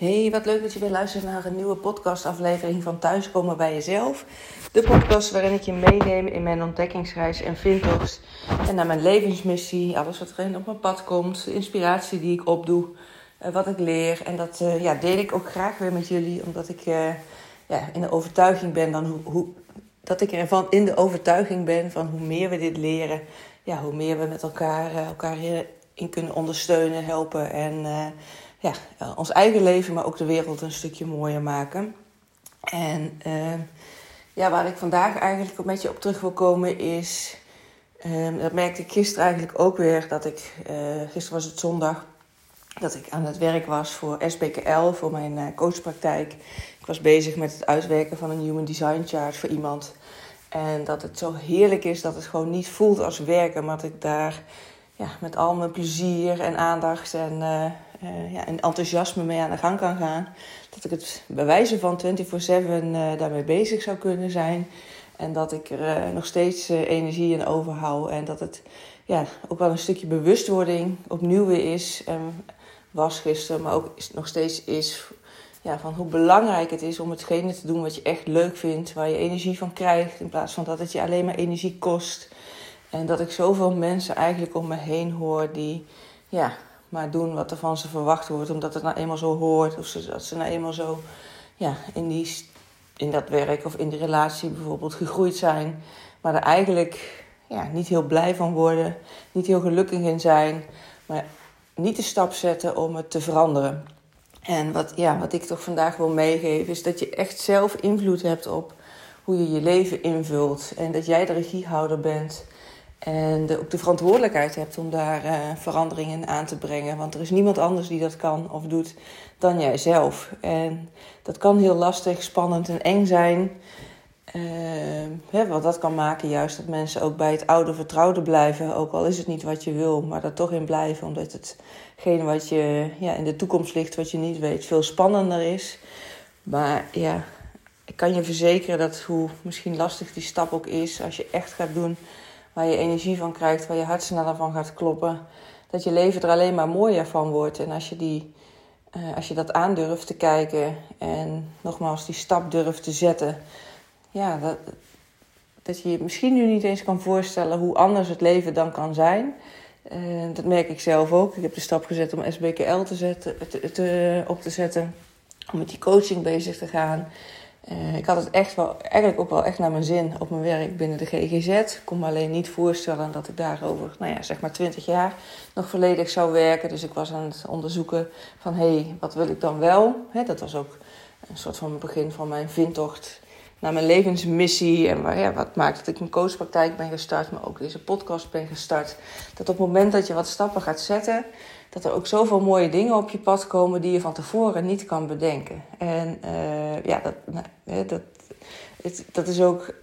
Hey, wat leuk dat je weer luistert naar een nieuwe podcastaflevering van Thuiskomen bij Jezelf. De podcast waarin ik je meeneem in mijn ontdekkingsreis en vindtocht. En naar mijn levensmissie, alles wat erin op mijn pad komt, de inspiratie die ik opdoe, eh, wat ik leer. En dat uh, ja, deel ik ook graag weer met jullie, omdat ik uh, ja, in de overtuiging ben dan hoe, hoe, dat ik ervan in de overtuiging ben van hoe meer we dit leren, ja, hoe meer we met elkaar, elkaar in kunnen ondersteunen, helpen en ja, ons eigen leven, maar ook de wereld een stukje mooier maken. En uh, ja, waar ik vandaag eigenlijk een beetje op terug wil komen is. Uh, dat merkte ik gisteren eigenlijk ook weer. Dat ik, uh, gisteren was het zondag, dat ik aan het werk was voor SBKL, voor mijn uh, coachpraktijk. Ik was bezig met het uitwerken van een Human Design Chart voor iemand. En dat het zo heerlijk is dat het gewoon niet voelt als werken, maar dat ik daar ja, met al mijn plezier en aandacht en ja, en enthousiasme mee aan de gang kan gaan. Dat ik het bij wijze van 24-7 uh, daarmee bezig zou kunnen zijn. En dat ik er uh, nog steeds energie in overhoud. En dat het ja, ook wel een stukje bewustwording opnieuw weer is. En was gisteren, maar ook nog steeds is. Ja, van hoe belangrijk het is om hetgene te doen wat je echt leuk vindt. Waar je energie van krijgt. In plaats van dat het je alleen maar energie kost. En dat ik zoveel mensen eigenlijk om me heen hoor die ja, maar doen wat er van ze verwacht wordt, omdat het nou eenmaal zo hoort. Of ze, dat ze nou eenmaal zo ja, in, die, in dat werk of in die relatie bijvoorbeeld gegroeid zijn. Maar er eigenlijk ja, niet heel blij van worden, niet heel gelukkig in zijn. Maar niet de stap zetten om het te veranderen. En wat, ja, wat ik toch vandaag wil meegeven, is dat je echt zelf invloed hebt op hoe je je leven invult. En dat jij de regiehouder bent en de, ook de verantwoordelijkheid hebt om daar uh, veranderingen aan te brengen. Want er is niemand anders die dat kan of doet dan jijzelf. En dat kan heel lastig, spannend en eng zijn. Uh, hè, wat dat kan maken juist dat mensen ook bij het oude vertrouwde blijven. Ook al is het niet wat je wil, maar daar toch in blijven. Omdat hetgene wat je ja, in de toekomst ligt, wat je niet weet, veel spannender is. Maar ja, ik kan je verzekeren dat hoe misschien lastig die stap ook is, als je echt gaat doen waar je energie van krijgt, waar je hart sneller van gaat kloppen. Dat je leven er alleen maar mooier van wordt. En als je, die, uh, als je dat aandurft te kijken en nogmaals die stap durft te zetten, ja, dat, dat je je misschien nu niet eens kan voorstellen hoe anders het leven dan kan zijn. Uh, dat merk ik zelf ook. Ik heb de stap gezet om SBKL te zetten, te, te, op te zetten, om met die coaching bezig te gaan. Uh, ik had het echt wel, eigenlijk ook wel echt naar mijn zin op mijn werk binnen de GGZ. Ik kon me alleen niet voorstellen dat ik daarover, nou ja, zeg maar 20 jaar nog volledig zou werken. Dus ik was aan het onderzoeken van, hé, hey, wat wil ik dan wel? Dat was ook een soort van begin van mijn vindtocht naar mijn levensmissie. En waar, ja, wat maakt dat ik mijn coachpraktijk ben gestart, maar ook deze podcast ben gestart. Dat op het moment dat je wat stappen gaat zetten, dat er ook zoveel mooie dingen op je pad komen die je van tevoren niet kan bedenken. En uh, ja, dat, nou, dat, het, dat is ook,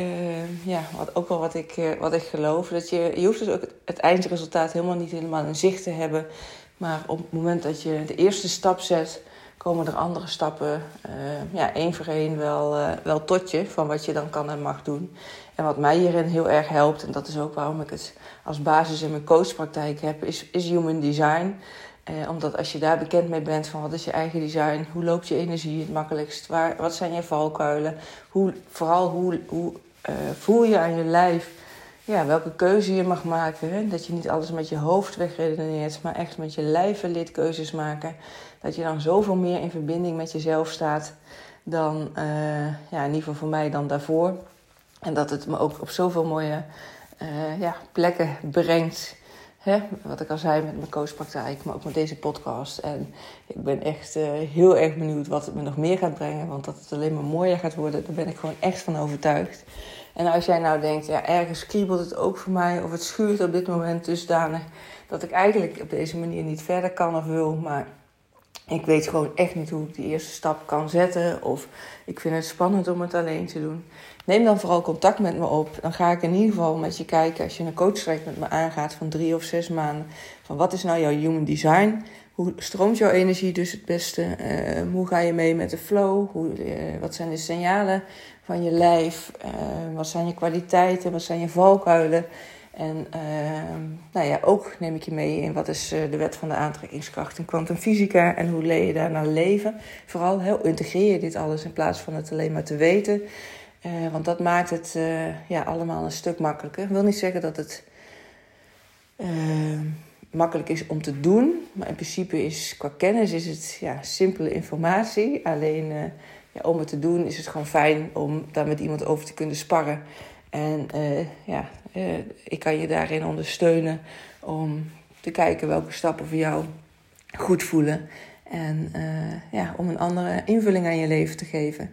uh, ja, wat, ook wel wat ik, uh, wat ik geloof. Dat je, je hoeft dus ook het eindresultaat helemaal niet helemaal in zicht te hebben. Maar op het moment dat je de eerste stap zet, komen er andere stappen, ja, één voor één wel, wel tot je van wat je dan kan en mag doen. En wat mij hierin heel erg helpt, en dat is ook waarom ik het als basis in mijn coachpraktijk heb, is, is human design. Eh, omdat als je daar bekend mee bent van wat is je eigen design, hoe loopt je energie het makkelijkst, waar, wat zijn je valkuilen, hoe, vooral hoe, hoe uh, voel je aan je lijf ja, welke keuze je mag maken. Hè? Dat je niet alles met je hoofd wegredeneert, maar echt met je lijf leert keuzes maken. Dat je dan zoveel meer in verbinding met jezelf staat dan, uh, ja, in ieder geval voor mij dan daarvoor. En dat het me ook op zoveel mooie uh, ja, plekken brengt. Hè? Wat ik al zei met mijn coachpraktijk, maar ook met deze podcast. En ik ben echt uh, heel erg benieuwd wat het me nog meer gaat brengen. Want dat het alleen maar mooier gaat worden, daar ben ik gewoon echt van overtuigd. En als jij nou denkt, ja, ergens kriebelt het ook voor mij, of het schuurt op dit moment dusdanig dat ik eigenlijk op deze manier niet verder kan of wil, maar ik weet gewoon echt niet hoe ik die eerste stap kan zetten. Of ik vind het spannend om het alleen te doen. Neem dan vooral contact met me op. Dan ga ik in ieder geval met je kijken als je een coachtraject met me aangaat van drie of zes maanden. Van wat is nou jouw human design? Hoe stroomt jouw energie dus het beste? Uh, hoe ga je mee met de flow? Hoe, uh, wat zijn de signalen van je lijf? Uh, wat zijn je kwaliteiten? Wat zijn je valkuilen? En ehm, nou ja, ook neem ik je mee in wat is de wet van de aantrekkingskracht in kwantumfysica en hoe leer je daar naar leven. Vooral heel integreer je dit alles in plaats van het alleen maar te weten. want dat maakt het ja, allemaal een stuk makkelijker. Ik wil niet zeggen dat het makkelijk is om te doen. Maar in principe is qua kennis is het ja, simpele informatie. Alleen ja, om het te doen is het gewoon fijn om daar met iemand over te kunnen sparren. En uh, ja, uh, ik kan je daarin ondersteunen om te kijken welke stappen voor jou goed voelen. En ja, om een andere invulling aan je leven te geven.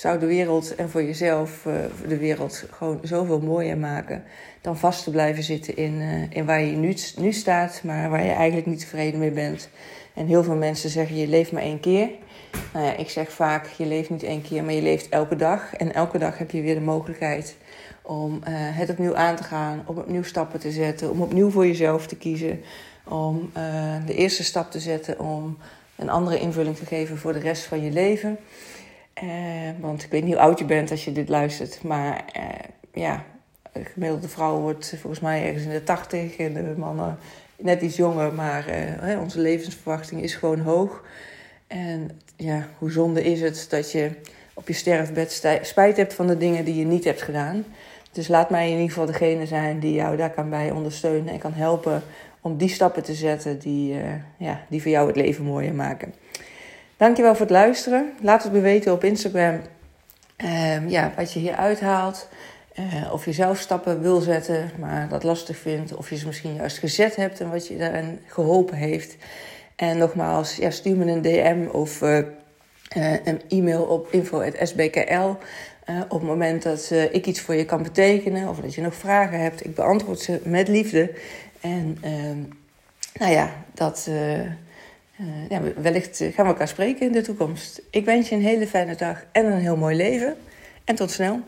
Zou de wereld en voor jezelf uh, de wereld gewoon zoveel mooier maken dan vast te blijven zitten in, uh, in waar je nu, nu staat, maar waar je eigenlijk niet tevreden mee bent. En heel veel mensen zeggen je leeft maar één keer. Nou ja, ik zeg vaak je leeft niet één keer, maar je leeft elke dag. En elke dag heb je weer de mogelijkheid om uh, het opnieuw aan te gaan, om opnieuw stappen te zetten, om opnieuw voor jezelf te kiezen, om de eerste stap te zetten om een andere invulling te geven voor de rest van je leven. Uh, want ik weet niet hoe oud je bent als je dit luistert. Maar uh, ja, de gemiddelde vrouw wordt volgens mij ergens in de tachtig. En de mannen net iets jonger. Maar uh, onze levensverwachting is gewoon hoog. En ja, hoe zonde is het dat je op je sterfbed spijt hebt van de dingen die je niet hebt gedaan. Dus laat mij in ieder geval degene zijn die jou daar kan bij ondersteunen en kan helpen om die stappen te zetten die, ja, die voor jou het leven mooier maken. Dankjewel voor het luisteren. Laat het me weten op Instagram um, ja, wat je hier uithaalt. Uh, of je zelf stappen wil zetten, maar dat lastig vindt. Of je ze misschien juist gezet hebt en wat je daarin geholpen heeft. En nogmaals, ja, stuur me een DM of uh, uh, een e-mail op info.sbkl. op het moment dat ik iets voor je kan betekenen of dat je nog vragen hebt. Ik beantwoord ze met liefde. En ehm, nou ja, dat uh, ja, wellicht gaan we elkaar spreken in de toekomst. Ik wens je een hele fijne dag en een heel mooi leven. En tot snel.